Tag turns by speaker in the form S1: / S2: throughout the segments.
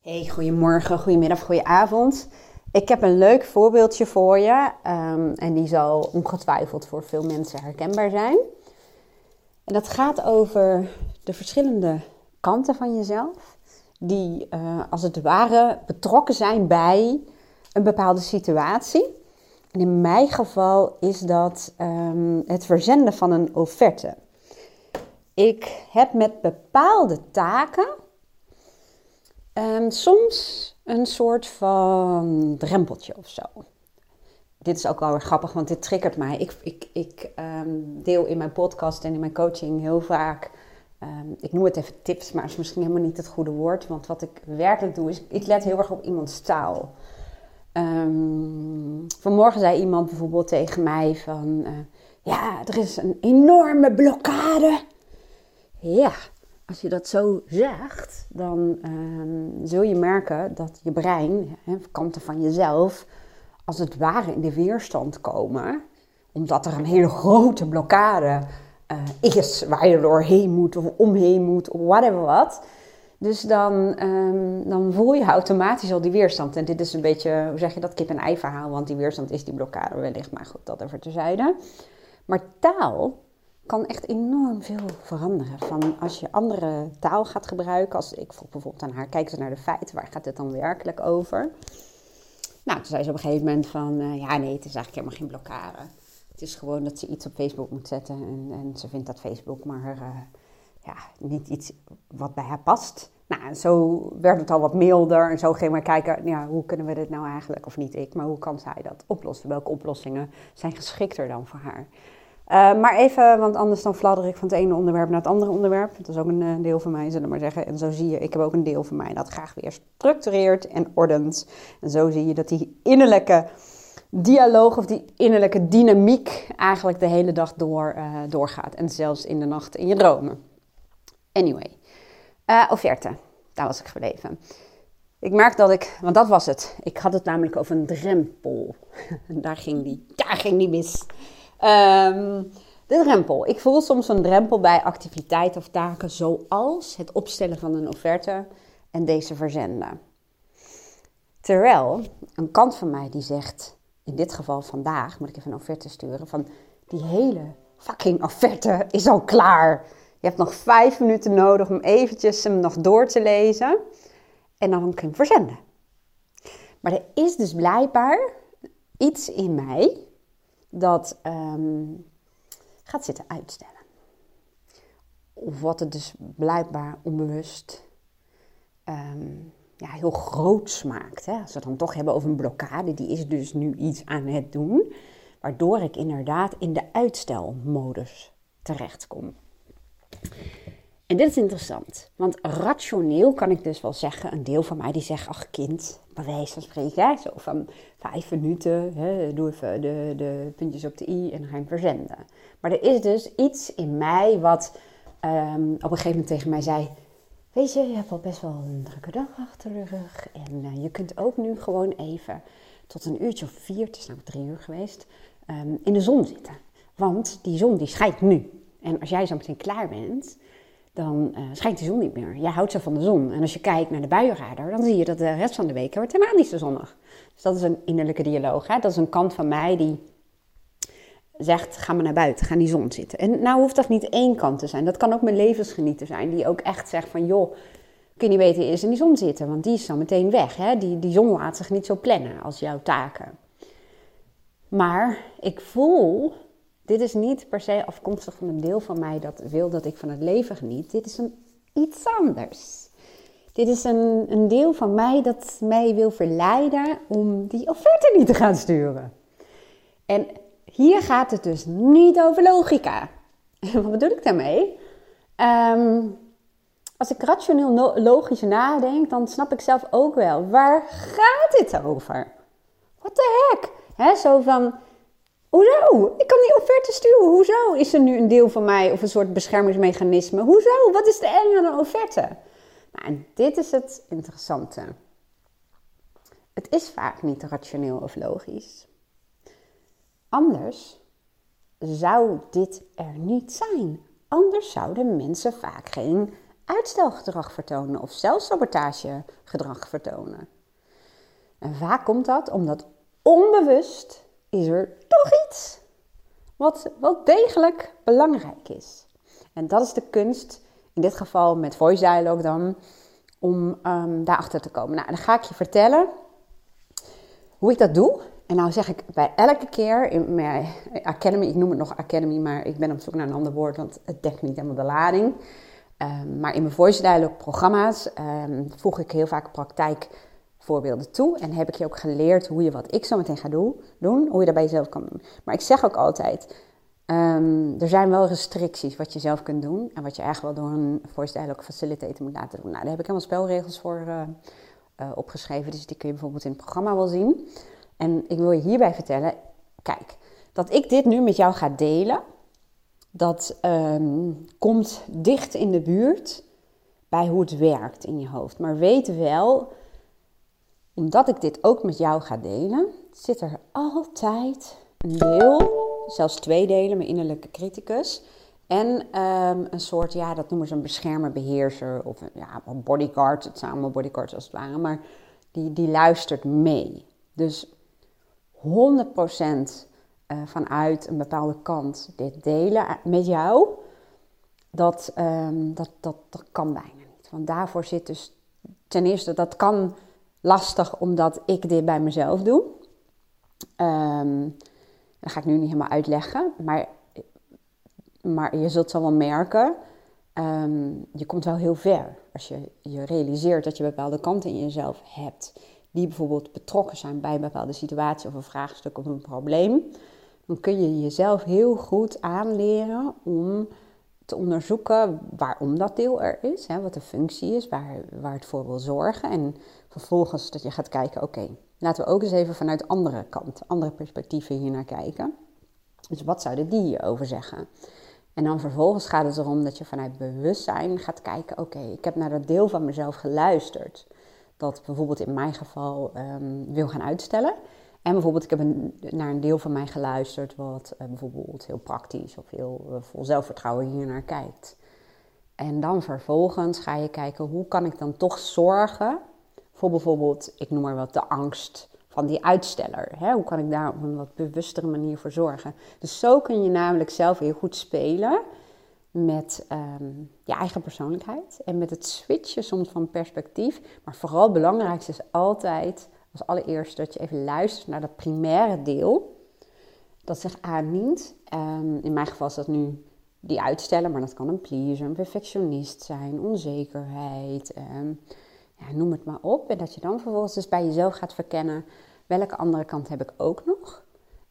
S1: Hey, goedemorgen, goedemiddag, goedenavond. Ik heb een leuk voorbeeldje voor je um, en die zal ongetwijfeld voor veel mensen herkenbaar zijn. En dat gaat over de verschillende kanten van jezelf, die uh, als het ware betrokken zijn bij een bepaalde situatie. In mijn geval is dat um, het verzenden van een offerte. Ik heb met bepaalde taken um, soms een soort van drempeltje of zo. Dit is ook wel weer grappig, want dit triggert mij. Ik, ik, ik um, deel in mijn podcast en in mijn coaching heel vaak, um, ik noem het even tips, maar is misschien helemaal niet het goede woord. Want wat ik werkelijk doe, is ik let heel erg op iemands taal. vanmorgen zei iemand bijvoorbeeld tegen mij van, uh, ja, er is een enorme blokkade. Ja, als je dat zo zegt, dan uh, zul je merken dat je brein, kanten van jezelf, als het ware in de weerstand komen. Omdat er een hele grote blokkade uh, is waar je doorheen moet of omheen moet of whatever wat. Dus dan, um, dan voel je automatisch al die weerstand. En dit is een beetje, hoe zeg je dat, kip-en-ei verhaal. Want die weerstand is die blokkade wellicht, maar goed, dat even terzijde. Maar taal kan echt enorm veel veranderen. Van als je andere taal gaat gebruiken, als ik bijvoorbeeld aan haar, kijk ze naar de feiten, waar gaat het dan werkelijk over? Nou, toen zei ze op een gegeven moment van, uh, ja nee, het is eigenlijk helemaal geen blokkade. Het is gewoon dat ze iets op Facebook moet zetten en, en ze vindt dat Facebook maar uh, ja, niet iets wat bij haar past. Nou, en zo werd het al wat milder en zo gingen we kijken, ja, hoe kunnen we dit nou eigenlijk, of niet ik, maar hoe kan zij dat oplossen? Welke oplossingen zijn geschikter dan voor haar? Uh, maar even, want anders dan fladder ik van het ene onderwerp naar het andere onderwerp. Dat is ook een uh, deel van mij, zullen we maar zeggen. En zo zie je, ik heb ook een deel van mij dat graag weer structureert en ordent. En zo zie je dat die innerlijke dialoog of die innerlijke dynamiek eigenlijk de hele dag door, uh, doorgaat. En zelfs in de nacht in je dromen. Anyway, offerte. Daar was ik gebleven. Ik merk dat ik, want dat was het. Ik had het namelijk over een drempel. daar ging die, daar ging die mis. Um, de drempel. Ik voel soms een drempel bij activiteiten of taken zoals het opstellen van een offerte en deze verzenden. Terwijl een kant van mij die zegt, in dit geval vandaag moet ik even een offerte sturen, van die hele fucking offerte is al klaar. Je hebt nog vijf minuten nodig om eventjes hem nog door te lezen en dan kun je hem verzenden. Maar er is dus blijkbaar iets in mij dat um, gaat zitten uitstellen. Of wat het dus blijkbaar onbewust um, ja, heel groot smaakt. Hè? Als we het dan toch hebben over een blokkade, die is dus nu iets aan het doen. Waardoor ik inderdaad in de uitstelmodus terechtkom. En dit is interessant, want rationeel kan ik dus wel zeggen, een deel van mij die zegt, ach kind, bij wijze van spreken, zo van vijf minuten, hè, doe even de, de puntjes op de i en ga hem verzenden. Maar er is dus iets in mij wat um, op een gegeven moment tegen mij zei, weet je, je hebt al best wel een drukke dag achter de rug en uh, je kunt ook nu gewoon even tot een uurtje of vier, het is namelijk drie uur geweest, um, in de zon zitten. Want die zon die schijnt nu. En als jij zo meteen klaar bent, dan uh, schijnt de zon niet meer. Jij houdt zo van de zon. En als je kijkt naar de buienradar, dan zie je dat de rest van de week wordt helemaal niet zo zonnig. Dus dat is een innerlijke dialoog. Hè? Dat is een kant van mij die zegt, ga maar naar buiten, ga in die zon zitten. En nou hoeft dat niet één kant te zijn. Dat kan ook mijn levensgenieter zijn, die ook echt zegt van, joh, kun je niet beter eerst in die zon zitten, want die is dan meteen weg. Hè? Die, die zon laat zich niet zo plannen als jouw taken. Maar ik voel dit is niet per se afkomstig van een deel van mij dat wil dat ik van het leven geniet. Dit is een, iets anders. Dit is een, een deel van mij dat mij wil verleiden om die offerte niet te gaan sturen. En hier gaat het dus niet over logica. Wat bedoel ik daarmee? Um, als ik rationeel logisch nadenk, dan snap ik zelf ook wel. Waar gaat dit over? What the heck? He, zo van, Hoezo? Ik kan die offerte sturen. Hoezo is er nu een deel van mij of een soort beschermingsmechanisme? Hoezo? Wat is de eng aan een offerte? Nou, en dit is het interessante. Het is vaak niet rationeel of logisch. Anders zou dit er niet zijn. Anders zouden mensen vaak geen uitstelgedrag vertonen of zelfsabotagegedrag vertonen. En vaak komt dat omdat onbewust is er toch iets wat wel degelijk belangrijk is. En dat is de kunst, in dit geval met voice dialogue dan, om um, daarachter te komen. Nou, dan ga ik je vertellen hoe ik dat doe. En nou zeg ik bij elke keer in mijn academy, ik noem het nog academy, maar ik ben op zoek naar een ander woord, want het dekt niet helemaal de lading. Um, maar in mijn voice dialogue programma's um, voeg ik heel vaak praktijkvoorbeelden toe. En heb ik je ook geleerd hoe je wat ik zo meteen ga doen, hoe je dat bij jezelf kan doen. Maar ik zeg ook altijd, um, er zijn wel restricties wat je zelf kunt doen. En wat je eigenlijk wel door een voice dialogue facilitator moet laten doen. Nou, daar heb ik helemaal spelregels voor uh, uh, opgeschreven. Dus die kun je bijvoorbeeld in het programma wel zien. En ik wil je hierbij vertellen, kijk, dat ik dit nu met jou ga delen, dat um, komt dicht in de buurt bij hoe het werkt in je hoofd. Maar weet wel, omdat ik dit ook met jou ga delen, zit er altijd een deel, zelfs twee delen, mijn innerlijke criticus. En um, een soort, ja, dat noemen ze een beschermer, beheerser of ja, een bodyguard. Het zijn allemaal bodyguards als het ware, maar die, die luistert mee. Dus 100% uh, vanuit een bepaalde kant dit delen met jou, dat, um, dat, dat, dat kan bijna niet. Want daarvoor zit dus ten eerste, dat kan lastig omdat ik dit bij mezelf doe. Um, dat ga ik nu niet helemaal uitleggen, maar, maar je zult zo wel merken, um, je komt wel heel ver als je je realiseert dat je bepaalde kanten in jezelf hebt die bijvoorbeeld betrokken zijn bij een bepaalde situatie of een vraagstuk of een probleem, dan kun je jezelf heel goed aanleren om te onderzoeken waarom dat deel er is, hè, wat de functie is, waar, waar het voor wil zorgen. En vervolgens dat je gaat kijken, oké, laten we ook eens even vanuit andere kant, andere perspectieven hier naar kijken. Dus wat zouden die hierover zeggen? En dan vervolgens gaat het erom dat je vanuit bewustzijn gaat kijken, oké, ik heb naar dat deel van mezelf geluisterd dat bijvoorbeeld in mijn geval um, wil gaan uitstellen. En bijvoorbeeld, ik heb naar een deel van mij geluisterd wat uh, bijvoorbeeld heel praktisch of heel uh, vol zelfvertrouwen hier naar kijkt. En dan vervolgens ga je kijken, hoe kan ik dan toch zorgen voor bijvoorbeeld, ik noem maar wat, de angst van die uitsteller. Hè? Hoe kan ik daar op een wat bewustere manier voor zorgen? Dus zo kun je namelijk zelf heel goed spelen met um, je eigen persoonlijkheid en met het switchen soms van perspectief. Maar vooral het belangrijkste is altijd als allereerste dat je even luistert naar dat primaire deel. Dat zich aandient. Um, in mijn geval is dat nu die uitstellen, maar dat kan een pleaser, een perfectionist zijn, onzekerheid, um, noem het maar op. En dat je dan vervolgens dus bij jezelf gaat verkennen welke andere kant heb ik ook nog.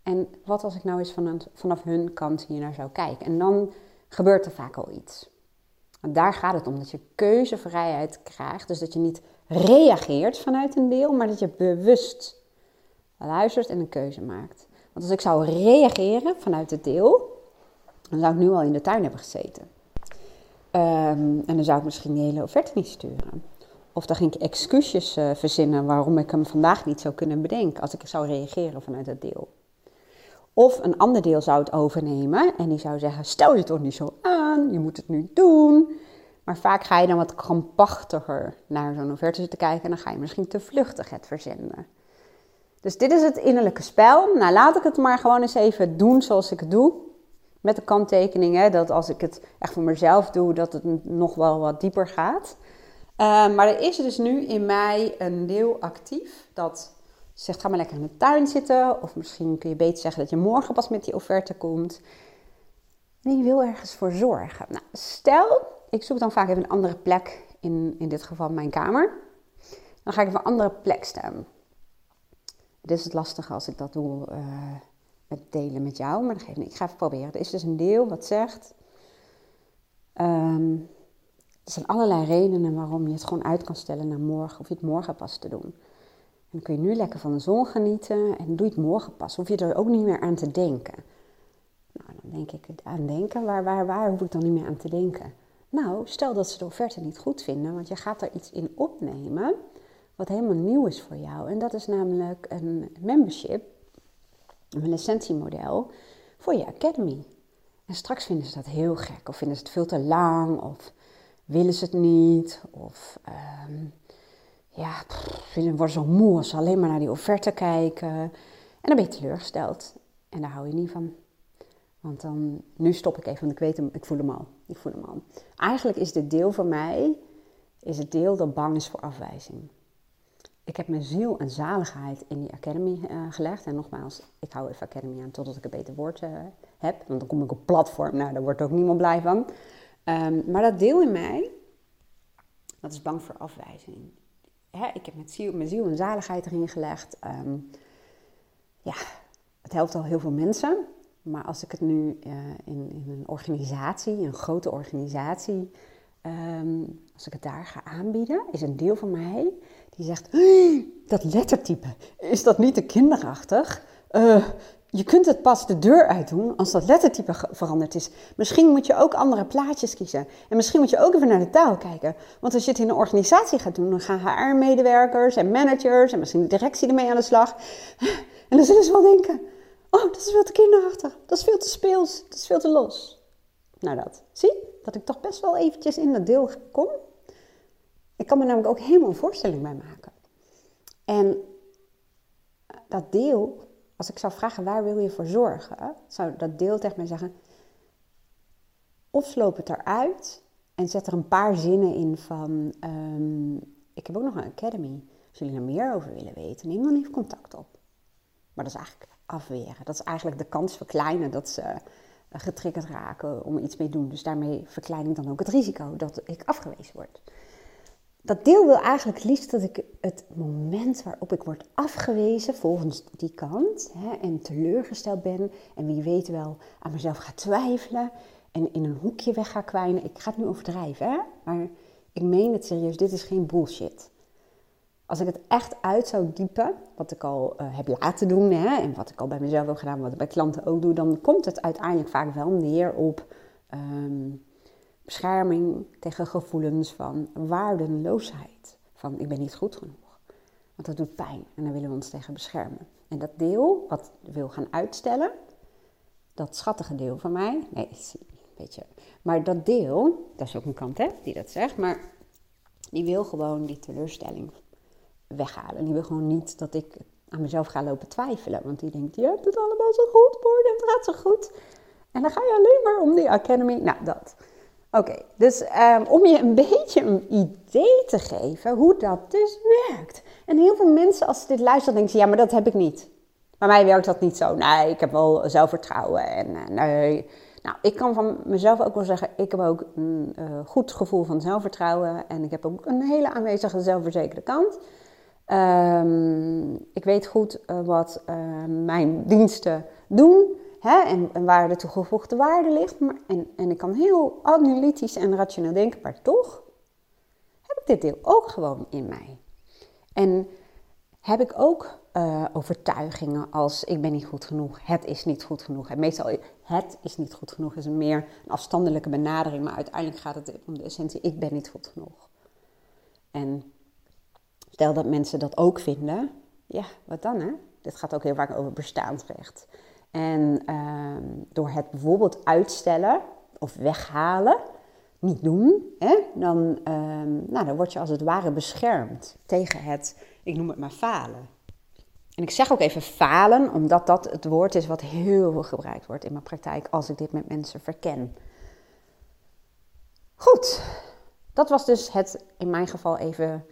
S1: En wat als ik nou eens vanaf, vanaf hun kant hier naar zou kijken. En dan gebeurt er vaak al iets. Daar gaat het om, dat je keuzevrijheid krijgt. Dus dat je niet reageert vanuit een deel, maar dat je bewust luistert en een keuze maakt. Want als ik zou reageren vanuit het deel, dan zou ik nu al in de tuin hebben gezeten. Um, en dan zou ik misschien die hele offerte niet sturen. Of dan ging ik excuses uh, verzinnen waarom ik hem vandaag niet zou kunnen bedenken als ik zou reageren vanuit het deel. Of een ander deel zou het overnemen en die zou zeggen: Stel je toch niet zo aan, je moet het nu doen. Maar vaak ga je dan wat krampachtiger naar zo'n offerte zitten kijken en dan ga je misschien te vluchtig het verzenden. Dus dit is het innerlijke spel. Nou, laat ik het maar gewoon eens even doen zoals ik het doe. Met de kanttekeningen dat als ik het echt voor mezelf doe, dat het nog wel wat dieper gaat. Uh, maar er is dus nu in mij een deel actief dat zegt, ga maar lekker in de tuin zitten. Of misschien kun je beter zeggen dat je morgen pas met die offerte komt. Je wil ergens voor zorgen. Nou, stel, ik zoek dan vaak even een andere plek, in, in dit geval mijn kamer. Dan ga ik even een andere plek staan. Dit is het lastige als ik dat doe uh, met delen met jou, maar dat geeft. Ik ga even proberen. Er is dus een deel wat zegt... Um, er zijn allerlei redenen waarom je het gewoon uit kan stellen naar morgen, of je het morgen pas te doen. En dan kun je nu lekker van de zon genieten en doe je het morgen pas. Hoef je er ook niet meer aan te denken. Nou, dan denk ik aan denken. Waar, waar, waar hoef ik dan niet meer aan te denken? Nou, stel dat ze de offerte niet goed vinden, want je gaat er iets in opnemen wat helemaal nieuw is voor jou. En dat is namelijk een membership, een licentiemodel voor je academy. En straks vinden ze dat heel gek, of vinden ze het veel te lang, of willen ze het niet. Of ehm, ja, pff, worden zo moe als ze alleen maar naar die offerte kijken. En dan ben je teleurgesteld. En daar hou je niet van. Want dan, nu stop ik even, want ik weet hem, ik voel hem al. Ik voel hem al. Eigenlijk is dit deel van mij, is het deel dat bang is voor afwijzing. Ik heb mijn ziel en zaligheid in die academy uh, gelegd. En nogmaals, ik hou even academy aan totdat ik een beter woord uh, heb. Want dan kom ik op platform, nou daar wordt ook niemand blij van. Um, maar dat deel in mij, dat is bang voor afwijzing. Hè, ik heb mijn ziel, mijn ziel en zaligheid erin gelegd. Um, ja, het helpt al heel veel mensen. Maar als ik het nu uh, in, in, een organisatie, een grote organisatie, um, als ik het daar ga aanbieden, is een deel van mij die zegt: dat lettertype, is dat niet te kinderachtig? Uh, je kunt het pas de deur uit doen als dat lettertype veranderd is. Misschien moet je ook andere plaatjes kiezen. En misschien moet je ook even naar de taal kijken. Want als je het in een organisatie gaat doen, dan gaan HR-medewerkers en managers en misschien de directie ermee aan de slag. En dan zullen ze wel denken: oh, dat is veel te kinderachtig. Dat is veel te speels. Dat is veel te los. Nou, dat. Zie, dat ik toch best wel eventjes in dat deel kom. Ik kan me namelijk ook helemaal een voorstelling bij maken. En dat deel als ik zou vragen waar wil je voor zorgen, zou dat deel tegen mij zeggen: of sloop het eruit en zet er een paar zinnen in van: um, Ik heb ook nog een academy. Als jullie er meer over willen weten, neem dan even contact op. Maar dat is eigenlijk afweren. Dat is eigenlijk de kans verkleinen dat ze eh, getriggerd raken om iets mee te doen. Dus daarmee verklein ik dan ook het risico dat ik afgewezen word dat deel wil eigenlijk liefst dat ik het moment waarop ik word afgewezen volgens die kant hè, en teleurgesteld ben en wie weet wel aan mezelf ga twijfelen en in een hoekje weg ga kwijnen. Ik ga het nu overdrijven, hè? maar ik meen het serieus, dit is geen bullshit. Als ik het echt uit zou diepen, wat ik al uh, heb laten doen hè, en wat ik al bij mezelf heb gedaan, wat ik bij klanten ook doe, dan komt het uiteindelijk vaak wel neer op um, bescherming tegen gevoelens van waardeloosheid. Van ik ben niet goed genoeg. Want dat doet pijn en daar willen we ons tegen beschermen. En dat deel wat wil gaan uitstellen, dat schattige deel van mij, nee, weet je, maar dat deel, dat is ook een kant hè, die dat zegt, maar die wil gewoon die teleurstelling weghalen. Die wil gewoon niet dat ik aan mezelf ga lopen twijfelen. Want die denkt, je hebt het allemaal zo goed, Borden, het gaat zo goed. En dan ga je alleen maar om die academy. Nou, dat. Oké, dus um, om je een beetje een idee te geven hoe dat dus werkt. En heel veel mensen, als ze dit luisteren, denken ze: ja, maar dat heb ik niet. Bij mij werkt dat niet zo. Nee, ik heb wel zelfvertrouwen. En uh, nee. Nou, ik kan van mezelf ook wel zeggen: ik heb ook een uh, goed gevoel van zelfvertrouwen. En ik heb ook een hele aanwezige zelfverzekerde kant. Um, ik weet goed uh, wat mijn diensten doen. Hè, en, en, waar de toegevoegde waarde ligt. Maar, en, en ik kan heel analytisch en rationeel denken, maar toch heb ik dit deel ook gewoon in mij. En heb ik ook uh, overtuigingen als ik ben niet goed genoeg, het is niet goed genoeg. En meestal het is niet goed genoeg is een meer een afstandelijke benadering, maar uiteindelijk gaat het om de essentie ik ben niet goed genoeg. En stel dat mensen dat ook vinden, ja, wat dan hè? Dit gaat ook heel vaak over bestaansrecht. En ehm, door het bijvoorbeeld uitstellen of weghalen, niet doen, hè, dan, um, nou, dan word je als het ware beschermd tegen het, ik noem het maar falen. En ik zeg ook even falen, omdat dat het woord is wat heel veel gebruikt wordt in mijn praktijk als ik dit met mensen verken. Goed, dat was dus het in mijn geval even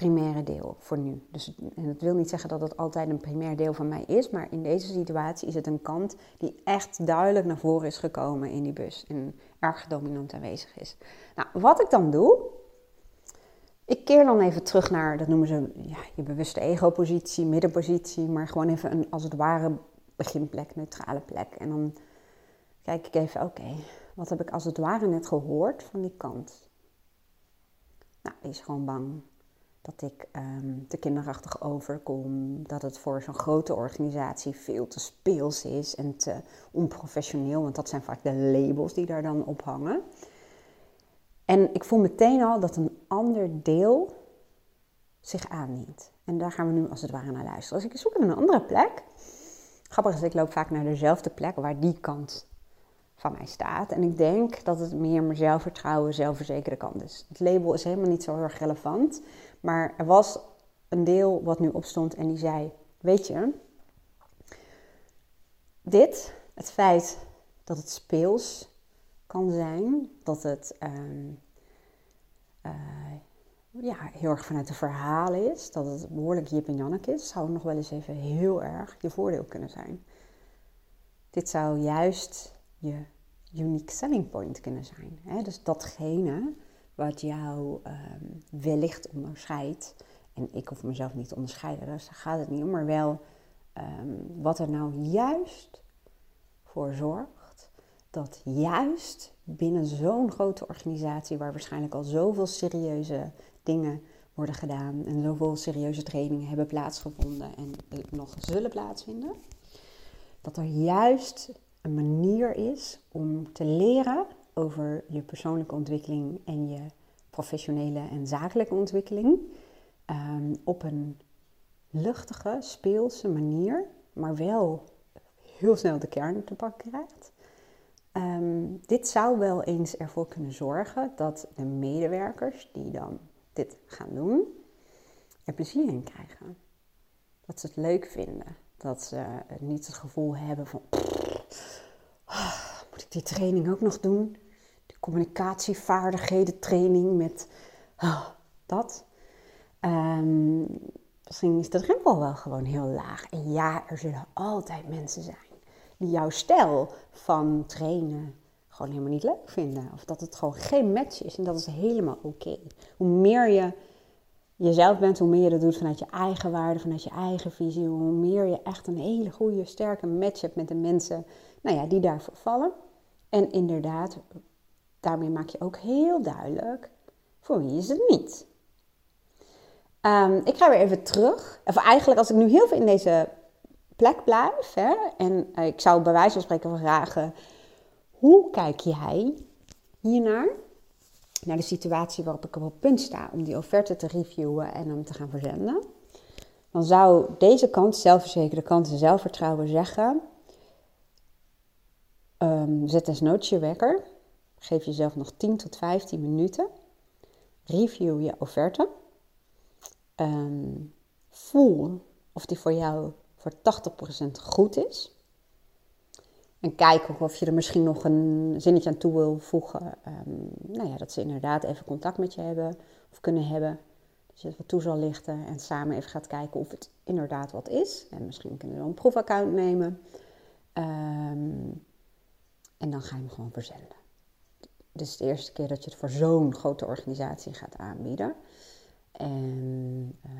S1: primaire deel voor nu. Dus, en dat wil niet zeggen dat het altijd een primair deel van mij is, maar in deze situatie is het een kant die echt duidelijk naar voren is gekomen in die bus en erg dominant aanwezig is. Nou, wat ik dan doe, ik keer dan even terug naar, dat noemen ze ja, je bewuste ego-positie, middenpositie, maar gewoon even een als het ware beginplek, neutrale plek. En dan kijk ik even, oké, wat heb ik als het ware net gehoord van die kant? Nou, die is gewoon bang dat ik um, te kinderachtig overkom, dat het voor zo'n grote organisatie veel te speels is en te onprofessioneel, want dat zijn vaak de labels die daar dan op hangen. En ik voel meteen al dat een ander deel zich aandient. En daar gaan we nu als het ware naar luisteren. Dus ik zoek een andere plek. Grappig is, ik loop vaak naar dezelfde plek waar die kant van mij staat. En ik denk dat het meer mijn zelfvertrouwen, zelfverzekerde kant is. Het label is helemaal niet zo erg relevant. Maar er was een deel wat nu opstond en die zei: Weet je, dit, het feit dat het speels kan zijn, dat het ehm, eh, ja, heel erg vanuit de verhalen is, dat het behoorlijk Jip en Janneke is, zou nog wel eens even heel erg je voordeel kunnen zijn. Dit zou juist je unique selling point kunnen zijn. Hè? Dus datgene wat jou um, wellicht onderscheidt. En ik hoef mezelf niet te onderscheiden, daar gaat het niet om. Maar wel ehm, wat er nou juist voor zorgt dat juist binnen zo'n grote organisatie, waar waarschijnlijk al zoveel serieuze dingen worden gedaan en zoveel serieuze trainingen hebben plaatsgevonden en nog zullen plaatsvinden, dat er juist een manier is om te leren over je persoonlijke ontwikkeling en je professionele en zakelijke ontwikkeling um, op een luchtige, speelse manier, maar wel heel snel de kern te pakken krijgt. Ehm, dit zou wel eens ervoor kunnen zorgen dat de medewerkers die dan dit gaan doen, er plezier in krijgen. Dat ze het leuk vinden. Dat ze niet het gevoel hebben van, die training ook nog doen? De communicatievaardigheden training met oh, dat. Um, misschien is de drempel wel gewoon heel laag. En ja, er zullen altijd mensen zijn die jouw stijl van trainen gewoon helemaal niet leuk vinden. Of dat het gewoon geen match is. En dat is helemaal oké. Hoe meer je jezelf bent, hoe meer je dat doet vanuit je eigen waarde, vanuit je eigen visie. Hoe meer je echt een hele goede, sterke match hebt met de mensen nou ja, die daarvoor vallen. En inderdaad, daarmee maak je ook heel duidelijk voor wie is het niet. Um, ik ga weer even terug. Of eigenlijk, als ik nu heel veel in deze plek blijf, hè, en uh, ik zou bij wijze van spreken vragen: hoe kijk jij hiernaar? Naar de situatie waarop ik op het punt sta om die offerte te reviewen en hem te gaan verzenden. Dan zou deze kant, zelfverzekerde kant en zelfvertrouwen zeggen: um, zet desnoods je wekker. Geef jezelf nog 10 tot 15 minuten. Review je offerte. Um, voel of die voor jou voor 80% goed is. En kijk of je er misschien nog een zinnetje aan toe wil voegen. Um, nou ja, dat ze inderdaad even contact met je hebben of kunnen hebben. Dat je het wat toe zal lichten en samen even gaat kijken of het inderdaad wat is. En misschien kunnen we een proefaccount nemen. Um, en dan ga je hem gewoon verzenden. Is de eerste keer dat je het voor zo'n grote organisatie gaat aanbieden. En uh,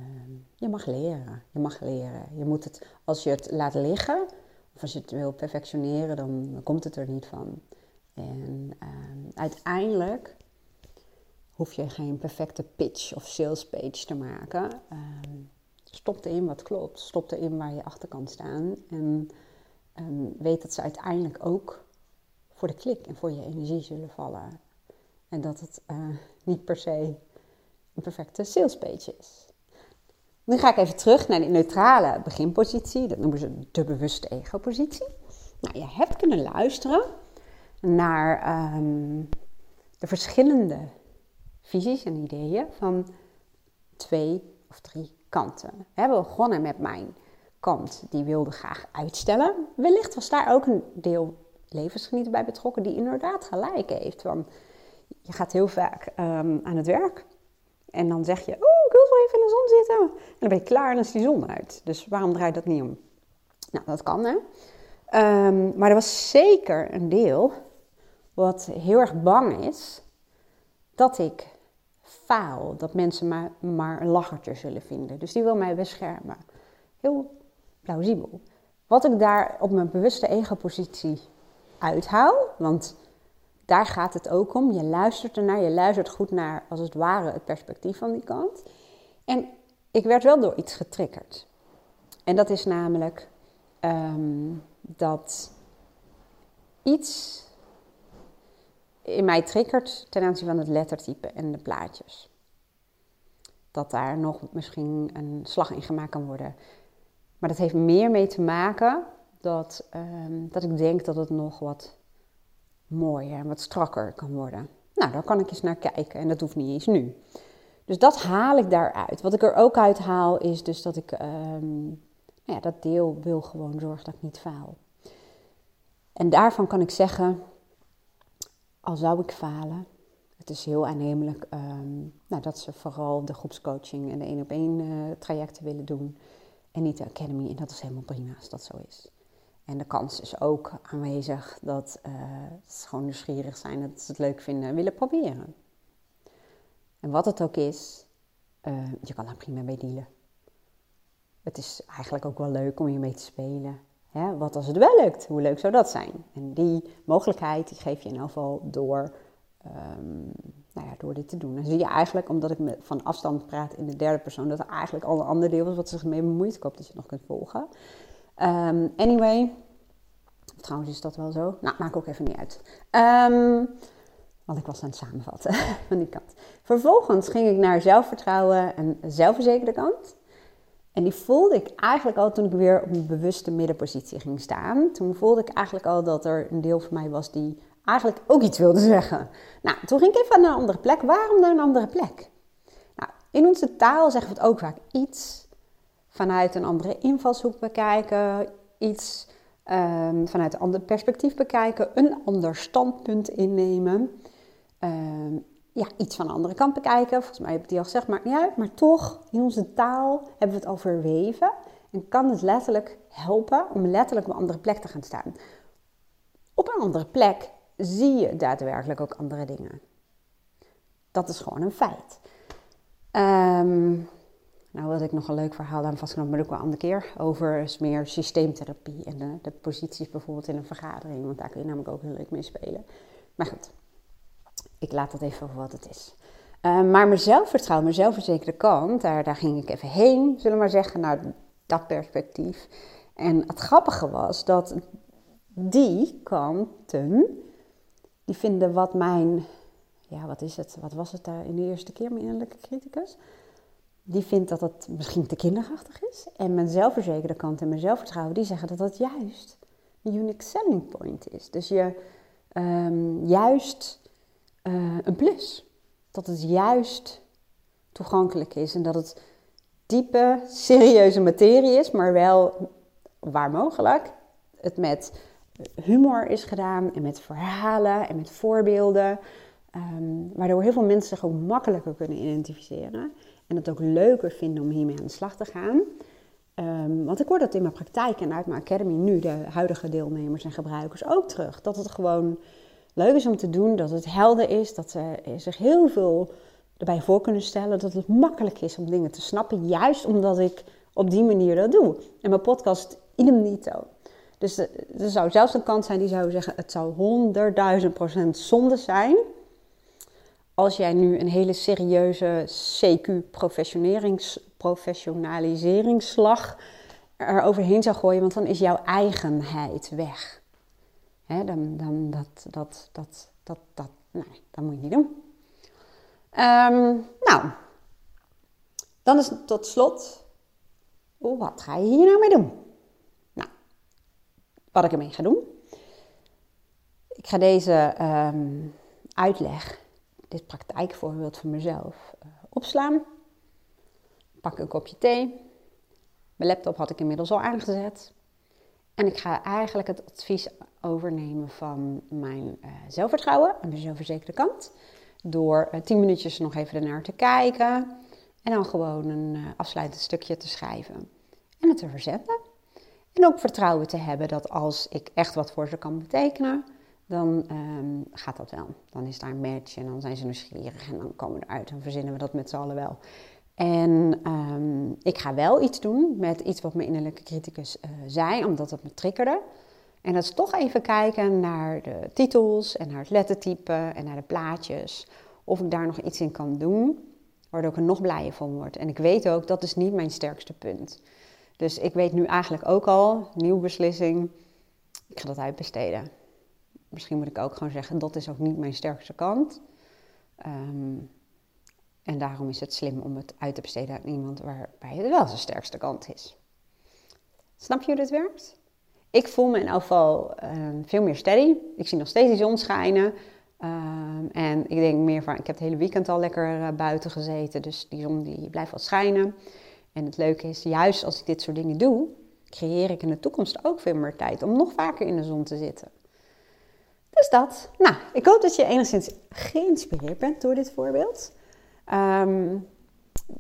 S1: je mag leren. Je mag leren. Je moet het, als je het laat liggen, of als je het wil perfectioneren, dan komt het er niet van. En uh, uiteindelijk hoef je geen perfecte pitch of sales page te maken. Uh, stop erin wat klopt. Stop erin waar je achter kan staan. En ehm, weet dat ze uiteindelijk ook voor de klik en voor je energie zullen vallen. En dat het uh, niet per se een perfecte sales page is. Nu ga ik even terug naar die neutrale beginpositie. Dat noemen ze de bewuste ego-positie. Nou, je hebt kunnen luisteren naar um, de verschillende visies en ideeën van twee of drie kanten. We hebben begonnen met mijn kant, die wilde graag uitstellen. Wellicht was daar ook een deel levensgenieter bij betrokken die inderdaad gelijk heeft. Want je gaat heel vaak um, aan het werk en dan zeg je, oh, ik wil zo even in de zon zitten. En dan ben je klaar en dan is die zon uit. Dus waarom draait dat niet om? Nou, dat kan hè. Um, maar er was zeker een deel wat heel erg bang is dat ik faal. Dat mensen maar, maar een lachertje zullen vinden. Dus die wil mij beschermen. Heel plausibel. Wat ik daar op mijn bewuste ego-positie uithaal. Want daar gaat het ook om. Je luistert ernaar, je luistert goed naar, als het ware, het perspectief van die kant. En ik werd wel door iets getriggerd. En dat is namelijk ehm, dat iets in mij triggert ten aanzien van het lettertype en de plaatjes. Dat daar nog misschien een slag in gemaakt kan worden. Maar dat heeft meer mee te maken dat, ehm, dat ik denk dat het nog wat mooier en wat strakker kan worden. Nou, daar kan ik eens naar kijken en dat hoeft niet eens nu. Dus dat haal ik daaruit. Wat ik er ook uit haal is dus dat ik ehm, ja, dat deel wil gewoon zorgen dat ik niet faal. En daarvan kan ik zeggen, al zou ik falen, het is heel aannemelijk ehm, nou, dat ze vooral de groepscoaching en de één op één uh, trajecten willen doen en niet de academy. En dat is helemaal prima als dat zo is. En de kans is ook aanwezig dat uh, ze gewoon nieuwsgierig zijn, dat ze het leuk vinden en willen proberen. En wat het ook is, uh, je kan daar prima mee dealen. Het is eigenlijk ook wel leuk om je mee te spelen. Hè? Wat als het wel lukt? Hoe leuk zou dat zijn? En die mogelijkheid geef je in elk geval door, um, nou ja, door dit te doen. Dan zie je eigenlijk, omdat ik van afstand praat in de derde persoon, dat er eigenlijk al een ander deel is wat zich mee bemoeit. Ik hoop dat je het nog kunt volgen. Um, anyway, trouwens is dat wel zo. Nou, maakt ook even niet uit. Um, want ik was aan het samenvatten van die kant. Vervolgens ging ik naar zelfvertrouwen en zelfverzekerde kant. En die voelde ik eigenlijk al toen ik weer op een bewuste middenpositie ging staan. Toen voelde ik eigenlijk al dat er een deel van mij was die eigenlijk ook iets wilde zeggen. Nou, toen ging ik even naar een andere plek. Waarom naar een andere plek? Nou, in onze taal zeggen we het ook vaak iets vanuit een andere invalshoek bekijken, iets um, vanuit een ander perspectief bekijken, een ander standpunt innemen. Ehm, ja, iets van de andere kant bekijken. Volgens mij heb ik die al gezegd, maar niet uit. Maar toch, in onze taal hebben we het al verweven. En kan het letterlijk helpen om letterlijk op een andere plek te gaan staan. Op een andere plek zie je daadwerkelijk ook andere dingen. Dat is gewoon een feit. Um, nou wilde ik nog een leuk verhaal aan vastgenomen, maar ook wel een andere keer. Over meer systeemtherapie en de, de posities bijvoorbeeld in een vergadering. Want daar kun je namelijk ook heel leuk mee spelen. Maar goed, ik laat dat even voor wat het is. Uh, maar mijn zelfvertrouwen, mijn zelfverzekerde kant, daar, daar ging ik even heen, zullen we maar zeggen, naar dat perspectief. En het grappige was dat die kanten, die vinden wat mijn, ja wat is het, wat was het daar in de eerste keer, mijn innerlijke criticus? Die vindt dat het misschien te kinderachtig is. En mijn zelfverzekerde kant en mijn zelfvertrouwen, die zeggen dat dat juist een unique selling point is. Dus je um, juist uh, een plus. Dat het juist toegankelijk is en dat het diepe, serieuze materie is, maar wel waar mogelijk. Het met humor is gedaan en met verhalen en met voorbeelden. Um, waardoor heel veel mensen zich ook makkelijker kunnen identificeren. En het ook leuker vinden om hiermee aan de slag te gaan. Um, want ik hoor dat in mijn praktijk en uit mijn academy nu, de huidige deelnemers en gebruikers ook terug. Dat het gewoon leuk is om te doen, dat het helder is, dat ze zich heel veel erbij voor kunnen stellen, dat het makkelijk is om dingen te snappen, juist omdat ik op die manier dat doe. En mijn podcast idem dito. Dus er zou zelfs een kant zijn die zou zeggen, het zou honderdduizend procent zonde zijn als jij nu een hele serieuze CQ-professionaliseringsslag er overheen zou gooien, want dan is jouw eigenheid weg. Hè, dan, dan, dat, dat, dat, dat, dat, dat moet je niet doen. Um, nou, dan is tot slot, wat ga je hier nou mee doen? Nou, wat ik ermee ga doen. Ik ga deze um, uitleg, dit praktijkvoorbeeld van mezelf, uh, opslaan. Pak een kopje thee. Mijn laptop had ik inmiddels al aangezet. En ik ga eigenlijk het advies overnemen van mijn uh, zelfvertrouwen en mijn zelfverzekerde kant. Door uh, tien minuutjes nog even ernaar te kijken. En dan gewoon een afsluitend stukje te schrijven. En het te verzenden. En ook vertrouwen te hebben dat als ik echt wat voor ze kan betekenen, dan um, gaat dat wel. Dan is daar een match en dan zijn ze nieuwsgierig en dan komen we eruit en verzinnen we dat met z'n allen wel. En um, ik ga wel iets doen met iets wat mijn innerlijke criticus uh, zei, omdat het me triggerde. En dat is toch even kijken naar de titels en naar het lettertype en naar de plaatjes. Of ik daar nog iets in kan doen, waardoor ik er nog blijer van word. En ik weet ook, dat is niet mijn sterkste punt. Dus ik weet nu eigenlijk ook al, nieuwe beslissing, ik ga dat uitbesteden. Misschien moet ik ook gewoon zeggen, dat is ook niet mijn sterkste kant. Um, en daarom is het slim om het uit te besteden aan iemand waarbij het wel zijn sterkste kant is. Snap je hoe dit werkt? ik voel me in elk geval ehm, veel meer steady. Ik zie nog steeds die zon schijnen. Ehm, en ik denk meer van, ik heb het hele weekend al lekker eh, buiten gezeten. Dus die zon die blijft wel schijnen. En het leuke is, juist als ik dit soort dingen doe, creëer ik in de toekomst ook veel meer tijd om nog vaker in de zon te zitten. Dus dat. Nou, ik hoop dat je enigszins geïnspireerd bent door dit voorbeeld. Ehm,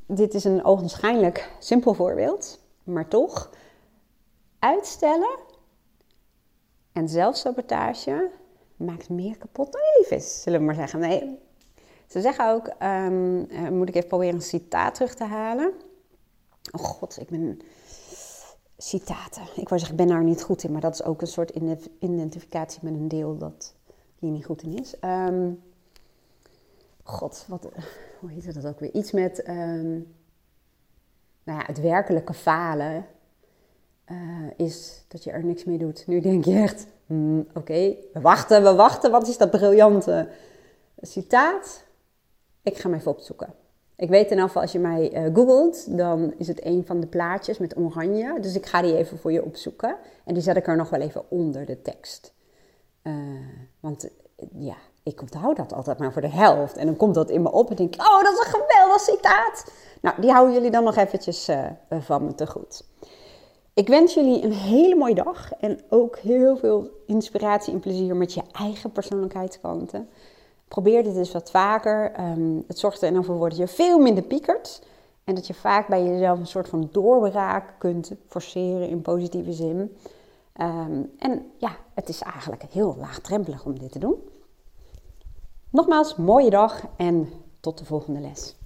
S1: dit is een ogenschijnlijk simpel voorbeeld, maar toch. Uitstellen en zelfsabotage maakt meer kapot dan is, zullen we maar zeggen. Nee, ze zeggen ook, um, moet ik even proberen een citaat terug te halen. Oh god, ik ben... Citaten. Ik wou zeggen, ik ben daar niet goed in, maar dat is ook een soort identificatie met een deel dat hier niet goed in is. Um, god, wat, hoe heet dat ook weer? Iets met um, nou ja, het werkelijke falen uh, is dat je er niks mee doet. Nu denk je echt, hmm, oké, we wachten, we wachten. Wat is dat briljante citaat? Ik ga hem even opzoeken. Ik weet in geval, als je mij uh, googelt, dan is het een van de plaatjes met oranje. Dus ik ga die even voor je opzoeken. En die zet ik er nog wel even onder de tekst. Uh, want ja, ik onthoud dat altijd maar voor de helft. En dan komt dat in me op en denk ik, oh, dat is een geweldig citaat. Nou, die houden jullie dan nog eventjes van me te goed. Ik wens jullie een hele mooie dag en ook heel veel inspiratie en plezier met je eigen persoonlijkheidskanten. Probeer dit eens wat vaker. Um, het zorgt er dan voor dat je veel minder piekert. En dat je vaak bij jezelf een soort van doorbraak kunt forceren in positieve zin. Um, en ja, het is eigenlijk heel laagdrempelig om dit te doen. Nogmaals, mooie dag en tot de volgende les.